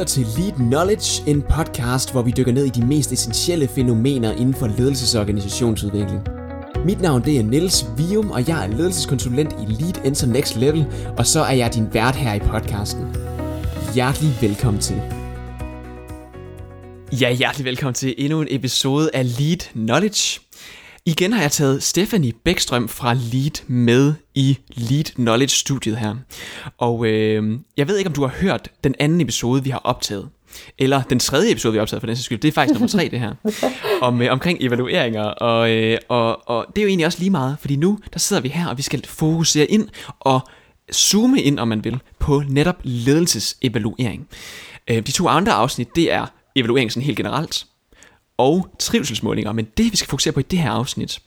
lytter til Lead Knowledge, en podcast, hvor vi dykker ned i de mest essentielle fænomener inden for ledelses- og organisationsudvikling. Mit navn det er Niels Vium, og jeg er ledelseskonsulent i Lead Enter Next Level, og så er jeg din vært her i podcasten. Hjertelig velkommen til. Ja, hjertelig velkommen til endnu en episode af Lead Knowledge. Igen har jeg taget Stephanie Bækstrøm fra Lead med i Lead Knowledge studiet her. Og øh, jeg ved ikke, om du har hørt den anden episode, vi har optaget. Eller den tredje episode, vi har optaget for den sags skyld. Det er faktisk nummer tre, det her. Om, øh, omkring evalueringer. Og, øh, og, og det er jo egentlig også lige meget, fordi nu der sidder vi her, og vi skal fokusere ind og zoome ind, om man vil, på netop ledelsesevaluering. Øh, de to andre afsnit, det er evaluering sådan helt generelt, og trivselsmålinger, men det vi skal fokusere på i det her afsnit,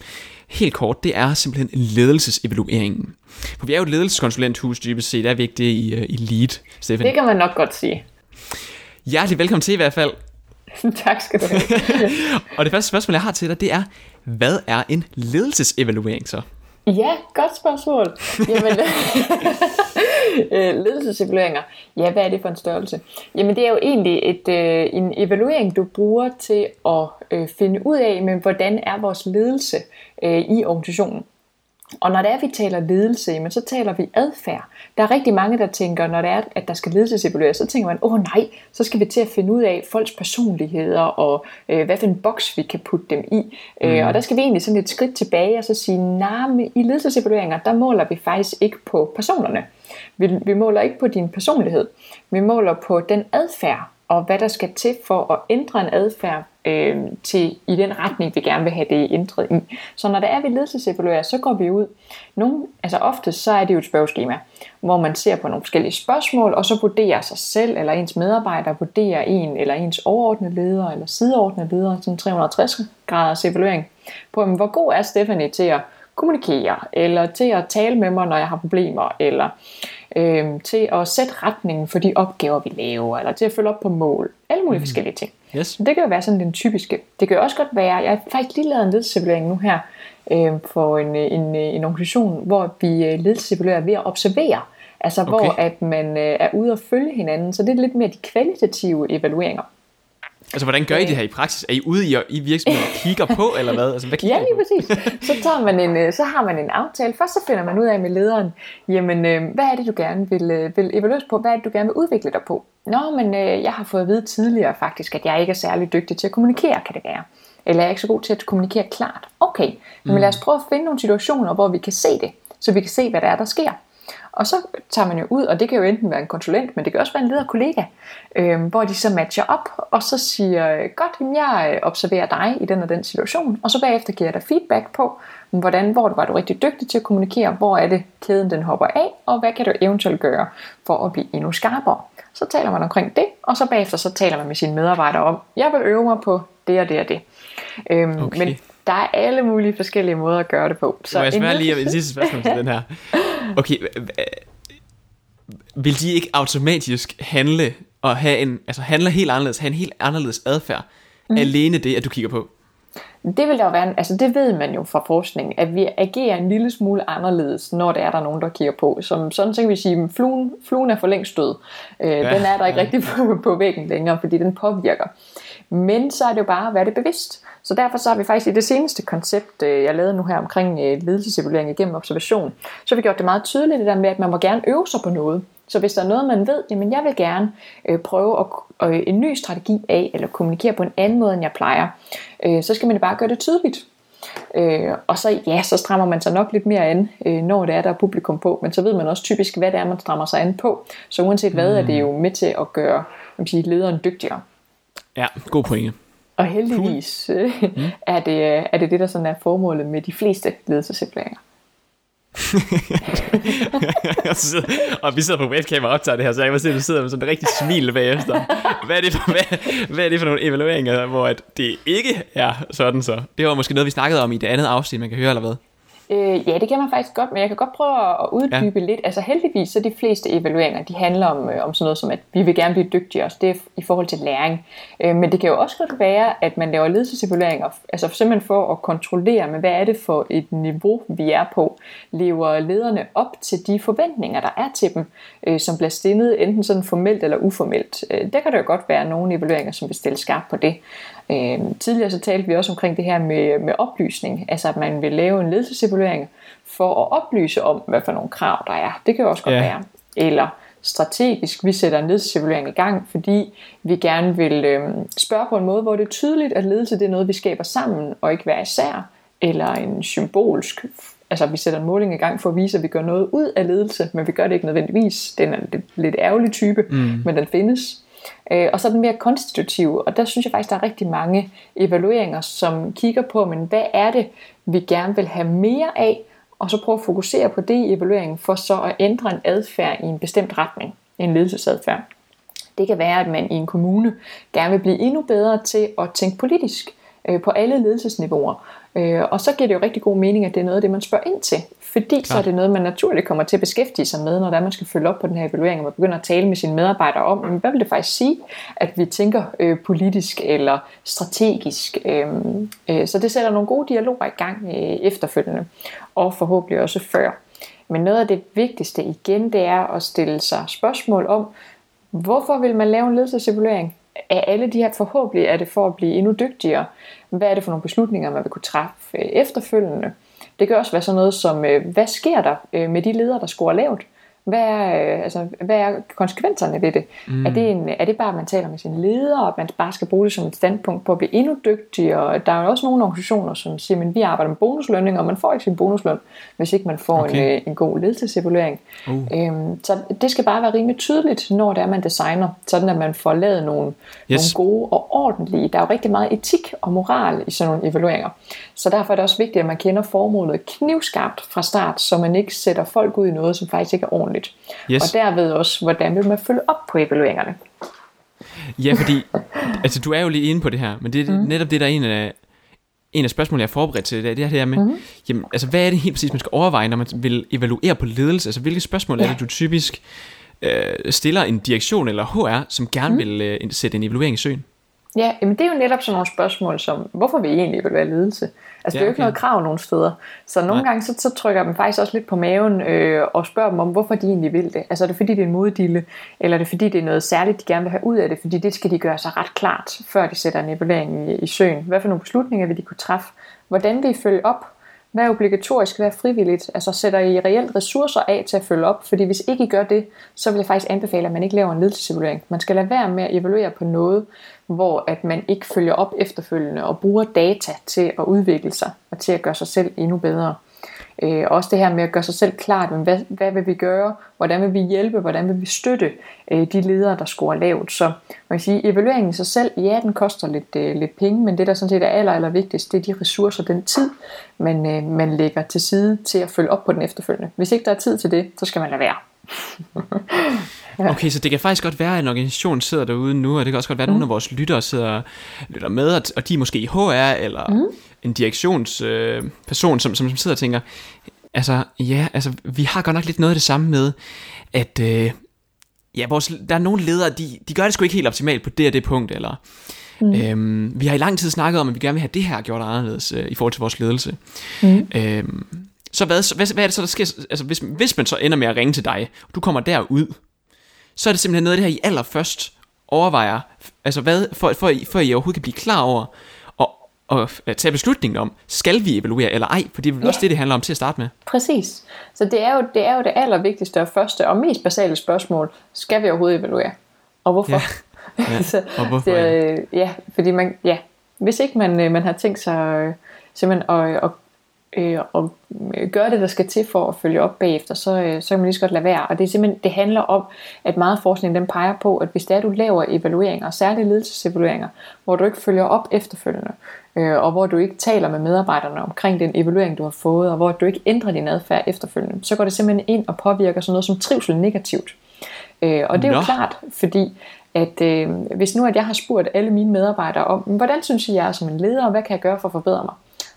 helt kort, det er simpelthen ledelsesevalueringen. For vi er jo et ledelseskonsulenthus, dybest set er vigtigt i, uh, i lead, Stefan. Det kan man nok godt sige. Hjertelig velkommen til i hvert fald. tak skal du have. og det første spørgsmål, jeg har til dig, det er, hvad er en ledelsesevaluering så? Ja, godt spørgsmål. Jamen, øh, ledelsesevalueringer. Ja, hvad er det for en størrelse? Jamen, det er jo egentlig et, øh, en evaluering, du bruger til at øh, finde ud af, men hvordan er vores ledelse øh, i organisationen. Og når det er, at vi taler ledelse, men så taler vi adfærd. Der er rigtig mange, der tænker, når det er, at der skal ledelsesevalueres, så tænker man, åh oh, nej, så skal vi til at finde ud af folks personligheder, og øh, hvad for en boks vi kan putte dem i. Øh, mm. Øh, og der skal vi egentlig sådan et skridt tilbage, og så sige, nej, nah, i ledelsesevalueringer, der måler vi faktisk ikke på personerne. Vi, vi måler ikke på din personlighed. Vi måler på den adfærd, og hvad der skal til for at ændre en adfærd øh, til i den retning, vi gerne vil have det ændret i. Så når der er vi ledelsesevaluerer, så går vi ud. Nogle, altså ofte så er det jo et spørgeskema, hvor man ser på nogle forskellige spørgsmål, og så vurderer sig selv eller ens medarbejder, vurderer en eller ens overordnede leder eller sideordnede leder, sådan 360 graders evaluering, på hvor god er Stephanie til at kommunikere, eller til at tale med mig, når jeg har problemer, eller øh, til at sætte retningen for de opgaver, vi laver, eller til at følge op på mål. Alle mulige mm. forskellige ting. Yes. Det kan jo være sådan den typiske. Det kan jo også godt være, jeg har faktisk lige lavet en ledelsessimulering nu her, øh, for en, en, en organisation, hvor vi øh, ledelsessimuleret ved at observere. Altså okay. hvor at man øh, er ude og følge hinanden. Så det er lidt mere de kvalitative evalueringer. Altså, hvordan gør I det her i praksis? Er I ude i, i virksomheden og kigger på, eller hvad? Altså, hvad ja, lige præcis. Så, tager man en, øh, så har man en aftale. Først så finder man ud af med lederen, jamen, øh, hvad er det, du gerne vil, øh, vil evalueres på? Hvad er det, du gerne vil udvikle dig på? Nå, men jeg har fået at vide tidligere faktisk, at jeg ikke er særlig dygtig til at kommunikere, kan det være. Eller jeg er ikke så god til at kommunikere klart. Okay, men lad os prøve at finde nogle situationer, hvor vi kan se det, så vi kan se, hvad der er, der sker. Og så tager man jo ud, og det kan jo enten være en konsulent, men det kan også være en leder kollega, øh, hvor de så matcher op, og så siger, godt, jeg observerer dig i den og den situation, og så bagefter giver jeg dig feedback på, hvordan, hvor du var du rigtig dygtig til at kommunikere, hvor er det kæden den hopper af, og hvad kan du eventuelt gøre for at blive endnu skarpere. Så taler man omkring det, og så bagefter så taler man med sine medarbejdere om, jeg vil øve mig på det og det og det. Øhm, okay. Men der er alle mulige forskellige måder at gøre det på. Så Må jeg spørge lige om et sidste spørgsmål til den her? Okay, vil de ikke automatisk handle og have en, altså handle helt anderledes, have en helt anderledes adfærd, mm. alene det, at du kigger på? Det vil der jo være, altså det ved man jo fra forskning, at vi agerer en lille smule anderledes, når det er der nogen, der kigger på. Som sådan så kan vi sige, at fluen, fluen er for længst død. Øh, ja, den er der ikke ja. rigtig på, på væggen længere, fordi den påvirker. Men så er det jo bare at være det bevidst. Så derfor så har vi faktisk i det seneste koncept, øh, jeg lavede nu her omkring øh, ledelsesevaluering igennem observation, så har vi gjort det meget tydeligt det der med, at man må gerne øve sig på noget. Så hvis der er noget, man ved, jamen jeg vil gerne øh, prøve at, øh, en ny strategi af, eller kommunikere på en anden måde, end jeg plejer, øh, så skal man bare gøre det tydeligt. Øh, og så ja, så strammer man sig nok lidt mere an, øh, når det er, der er publikum på, men så ved man også typisk, hvad det er, man strammer sig an på. Så uanset hvad, mm. er det jo med til at gøre man sige, lederen dygtigere. Ja, god pointe. Og heldigvis cool. mm. er, det, er det det, der sådan er formålet med de fleste ledelseserklæringer. og vi sidder på webcam og optager det her, så jeg kan se, at du sidder med sådan en rigtig smil bagefter. Hvad er, det for, hvad, hvad er det for nogle evalueringer, hvor at det ikke er sådan så? Det var måske noget, vi snakkede om i det andet afsnit, man kan høre, eller hvad? Øh, ja, det kan man faktisk godt, men jeg kan godt prøve at uddybe ja. lidt. Altså heldigvis, så de fleste evalueringer, de handler om, øh, om sådan noget som, at vi vil gerne blive dygtigere, også det er i forhold til læring. Øh, men det kan jo også godt være, at man laver ledelsesevalueringer, altså simpelthen for at kontrollere, men hvad er det for et niveau, vi er på? Lever lederne op til de forventninger, der er til dem, øh, som bliver stillet enten sådan formelt eller uformelt? Øh, der kan der jo godt være nogle evalueringer, som vil stille skarpt på det. Øh, tidligere så talte vi også omkring det her med, med oplysning, altså at man vil lave en ledelsesevaluering for at oplyse om, hvad for nogle krav der er. Det kan jo også godt ja. være. Eller strategisk, vi sætter en ledelsesevaluering i gang, fordi vi gerne vil øh, spørge på en måde, hvor det er tydeligt, at ledelse det er noget, vi skaber sammen, og ikke hver især, eller en symbolsk, altså vi sætter en måling i gang for at vise, at vi gør noget ud af ledelse, men vi gør det ikke nødvendigvis. Den er en lidt, lidt ærgerlig type, mm. men den findes. Øh, og så den mere konstitutive, og der synes jeg faktisk, der er rigtig mange evalueringer, som kigger på, men hvad er det, vi gerne vil have mere af, og så prøve at fokusere på det i evalueringen, for så at ændre en adfærd i en bestemt retning, en ledelsesadfærd. Det kan være, at man i en kommune gerne vil blive endnu bedre til at tænke politisk øh, på alle ledelsesniveauer. Øh, og så giver det jo rigtig god mening, at det er noget af det, man spørger ind til. Fordi Klar. så er det noget, man naturligt kommer til at beskæftige sig med, når der man skal følge op på den her evaluering, og man begynder at tale med sine medarbejdere om, hvad vil det faktisk sige, at vi tænker øh, politisk eller strategisk. Øh, øh, så det sætter nogle gode dialoger i gang øh, efterfølgende, og forhåbentlig også før. Men noget af det vigtigste igen, det er at stille sig spørgsmål om, hvorfor vil man lave en ledelsesevaluering? Er alle de her forhåbentlig, er det for at blive endnu dygtigere? Hvad er det for nogle beslutninger, man vil kunne træffe øh, efterfølgende? Det kan også være sådan noget som, øh, hvad sker der øh, med de ledere, der scorer lavt? Hvad er, øh, altså, hvad er konsekvenserne ved det? Mm. Er, det en, er det bare, at man taler med sin leder, og at man bare skal bruge det som et standpunkt på at blive endnu dygtigere? Der er jo også nogle organisationer, som siger, at vi arbejder med bonuslønning, og man får ikke sin bonusløn, hvis ikke man får okay. en, øh, en god ledelsesevaluering. Uh. Øhm, så det skal bare være rimelig tydeligt, når det er, man designer, sådan at man får lavet nogle, yes. nogle gode og ordentlige. Der er jo rigtig meget etik og moral i sådan nogle evalueringer. Så derfor er det også vigtigt, at man kender formålet knivskarpt fra start, så man ikke sætter folk ud i noget, som faktisk ikke er ordentligt. Yes. Og derved også, hvordan vil man følge op på evalueringerne. Ja, fordi altså, du er jo lige inde på det her, men det er mm. netop det, der er en af, en af spørgsmålene, jeg har forberedt til det, det er det her med, mm. jamen, altså, hvad er det helt præcis, man skal overveje, når man vil evaluere på ledelse? Altså, hvilke spørgsmål ja. er det, du typisk øh, stiller en direktion eller HR, som gerne mm. vil øh, sætte en evaluering i søen? Ja, men det er jo netop sådan nogle spørgsmål som, hvorfor vil I egentlig evaluere ledelse? Altså, ja, det er jo ikke okay. noget krav nogen steder. Så nogle Nej. gange, så, så trykker jeg dem faktisk også lidt på maven øh, og spørger dem om, hvorfor de egentlig vil det. Altså, er det fordi, det er en moddille, eller er det fordi, det er noget særligt, de gerne vil have ud af det? Fordi det skal de gøre sig ret klart, før de sætter en evaluering i, i søen. Hvad for nogle beslutninger vil de kunne træffe? Hvordan vil I følge op? Hvad er obligatorisk? Hvad er frivilligt? Altså sætter I reelt ressourcer af til at følge op? Fordi hvis ikke I gør det, så vil jeg faktisk anbefale, at man ikke laver en ledelsesevaluering. Man skal lade være med at evaluere på noget, hvor at man ikke følger op efterfølgende og bruger data til at udvikle sig og til at gøre sig selv endnu bedre. Øh, også det her med at gøre sig selv klart, men hvad, hvad vil vi gøre, hvordan vil vi hjælpe, hvordan vil vi støtte øh, de ledere, der scorer lavt. Så man kan sige, evalueringen i sig selv, ja, den koster lidt, øh, lidt penge, men det der sådan set er aller, aller vigtigst, det er de ressourcer, den tid, man, øh, man lægger til side til at følge op på den efterfølgende. Hvis ikke der er tid til det, så skal man lade være. Ja. Okay, så det kan faktisk godt være, at en organisation sidder derude nu, og det kan også godt være, at mm. nogle af vores lyttere sidder lytter med, og de er måske i HR, eller mm. En direktionsperson, øh, som, som, som sidder og tænker, altså, ja, altså, vi har godt nok lidt noget af det samme med, at øh, ja, vores, der er nogle ledere, de, de gør det sgu ikke helt optimalt på det og det punkt, eller mm. øhm, vi har i lang tid snakket om, at vi gerne vil have det her gjort anderledes øh, i forhold til vores ledelse. Mm. Øhm, så hvad, hvad, hvad er det så, der sker? Altså, hvis, hvis man så ender med at ringe til dig, og du kommer derud, så er det simpelthen noget af det her, I allerførst overvejer, altså hvad, for, for, for I overhovedet kan blive klar over, og, og tage beslutningen om, skal vi evaluere eller ej, for det er vel ja. også det, det handler om til at starte med. Præcis. Så det er jo det, er jo det allervigtigste og første og mest basale spørgsmål, skal vi overhovedet evaluere? Og hvorfor? Ja. Ja. så, og hvorfor? Det, ja, fordi man, ja, hvis ikke man, øh, man har tænkt sig øh, simpelthen at, at øh, og øh, gøre det, der skal til for at følge op bagefter, så, øh, så kan man lige så godt lade være. Og det, er simpelthen, det handler om, at meget forskning den peger på, at hvis det er, du laver evalueringer, særligt ledelsesevalueringer, hvor du ikke følger op efterfølgende, øh, og hvor du ikke taler med medarbejderne omkring den evaluering, du har fået, og hvor du ikke ændrer din adfærd efterfølgende, så går det simpelthen ind og påvirker sådan noget som trivsel negativt. Øh, og det er Nå. jo klart, fordi at øh, hvis nu at jeg har spurgt alle mine medarbejdere om, hvordan synes I, jeg er som en leder, og hvad kan jeg gøre for at forbedre mig?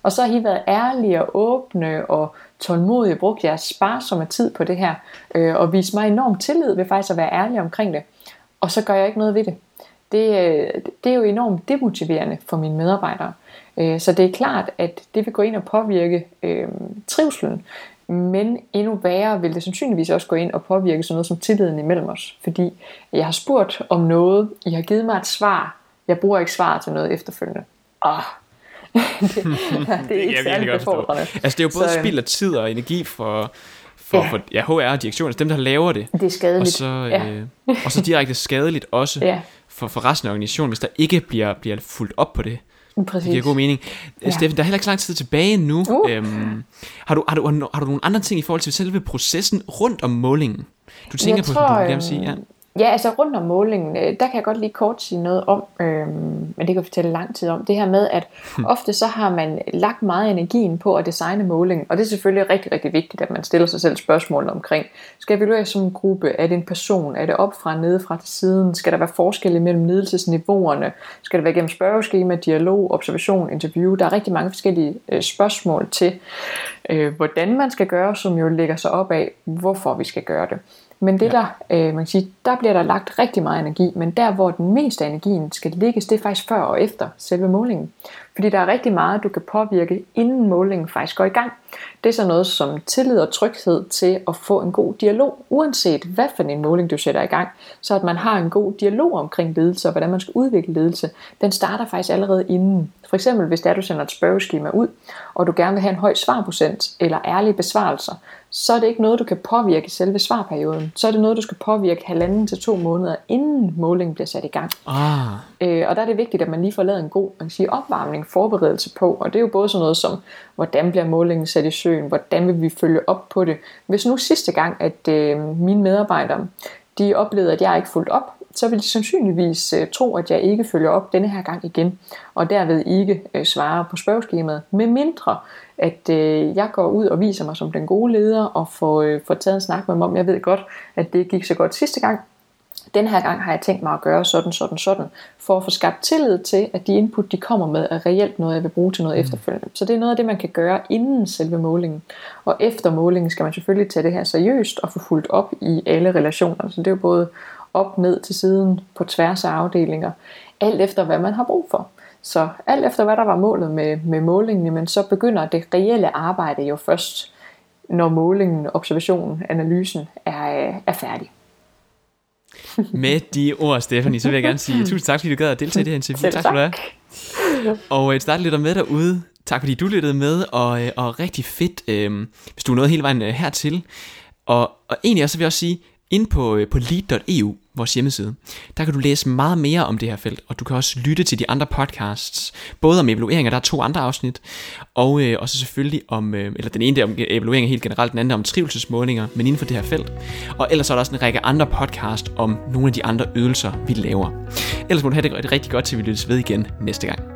Og så har I været ærlige og åbne og tålmodige, brugt jeres sparsomme tid på det her, øh, og vist mig enorm tillid ved faktisk at være ærlig omkring det. Og så gør jeg ikke noget ved det. Det, øh, det er jo enormt demotiverende for mine medarbejdere. Øh, så det er klart, at det vil gå ind og påvirke øh, trivselen, men endnu værre vil det sandsynligvis også gå ind og påvirke sådan noget som tilliden imellem os. Fordi jeg har spurgt om noget, I har givet mig et svar, jeg bruger ikke svaret til noget efterfølgende. Ah, det, det er ikke særlig befordrende. Altså det er jo både så, spild af tid og energi for, for, ja. for ja, HR og direktionen, altså dem der laver det. Det er skadeligt. Og så, ja. øh, og så direkte skadeligt også ja. for, for resten af organisationen, hvis der ikke bliver, bliver fuldt op på det. Præcis. Det giver god mening. Ja. Steffen, der er heller ikke så lang tid tilbage nu. Uh. Øhm, har, du, har, du, har du nogle andre ting i forhold til selve processen rundt om målingen? Du tænker jeg på, tror, du vil sige? Ja. Ja, altså rundt om målingen, øh, der kan jeg godt lige kort sige noget om, øhm, men det kan jeg fortælle lang tid om. Det her med, at hmm. ofte så har man lagt meget energien på at designe målingen, og det er selvfølgelig rigtig, rigtig vigtigt, at man stiller sig selv spørgsmål omkring, skal vi evaluere som en gruppe? Er det en person? Er det op fra, nede fra til siden? Skal der være forskel mellem ledelsesniveauerne? Skal det være gennem spørgeskema, dialog, observation, interview? Der er rigtig mange forskellige øh, spørgsmål til, øh, hvordan man skal gøre, som jo lægger sig op af, hvorfor vi skal gøre det. Men det ja. der, øh, man kan sige, der bliver der lagt rigtig meget energi, men der hvor den meste af energien skal ligges, det er faktisk før og efter selve målingen. Fordi der er rigtig meget, du kan påvirke, inden målingen faktisk går i gang. Det er så noget som tillid og tryghed til at få en god dialog, uanset hvad for en måling du sætter i gang. Så at man har en god dialog omkring ledelse og hvordan man skal udvikle ledelse, den starter faktisk allerede inden. For eksempel hvis det er, du sender et spørgeskema ud, og du gerne vil have en høj svarprocent eller ærlige besvarelser, så er det ikke noget, du kan påvirke selve svarperioden. Så er det noget, du skal påvirke halvanden til to måneder, inden målingen bliver sat i gang. Ah. Øh, og der er det vigtigt, at man lige får lavet en god man kan sige, opvarmning, forberedelse på. Og det er jo både sådan noget som, hvordan bliver målingen sat i søen, hvordan vil vi følge op på det. Hvis nu sidste gang, at øh, mine medarbejdere, de oplevede, at jeg ikke fulgte op, så vil de sandsynligvis øh, tro, at jeg ikke følger op denne her gang igen, og derved ikke øh, svarer på spørgeskemaet, med mindre at øh, jeg går ud og viser mig som den gode leder og får, øh, får taget en snak med dem om, jeg ved godt, at det gik så godt sidste gang, den her gang har jeg tænkt mig at gøre sådan, sådan, sådan, for at få skabt tillid til, at de input, de kommer med, er reelt noget, jeg vil bruge til noget mm. efterfølgende. Så det er noget af det, man kan gøre inden selve målingen. Og efter målingen skal man selvfølgelig tage det her seriøst og få fuldt op i alle relationer. Så det er jo både op, ned til siden, på tværs af afdelinger, alt efter hvad man har brug for. Så alt efter hvad der var målet med, med målingen, men så begynder det reelle arbejde jo først, når målingen, observationen, analysen er, er færdig. Med de ord, Stephanie, så vil jeg gerne sige tusind tak, fordi du gad at deltage i det her interview. Selv tak skal du have. Og et start lytter med derude. Tak fordi du lyttede med, og, øh, og rigtig fedt, øh, hvis du er nået hele vejen øh, hertil. Og, og egentlig også vil jeg også sige, ind på, øh, på lead.eu, vores hjemmeside, der kan du læse meget mere om det her felt, og du kan også lytte til de andre podcasts, både om evalueringer, der er to andre afsnit, og øh, også selvfølgelig om, øh, eller den ene der om evalueringer helt generelt, den anden om trivselsmålinger, men inden for det her felt. Og ellers er der også en række andre podcast om nogle af de andre øvelser, vi laver. Ellers må du have det rigtig godt, til vi lyttes ved igen næste gang.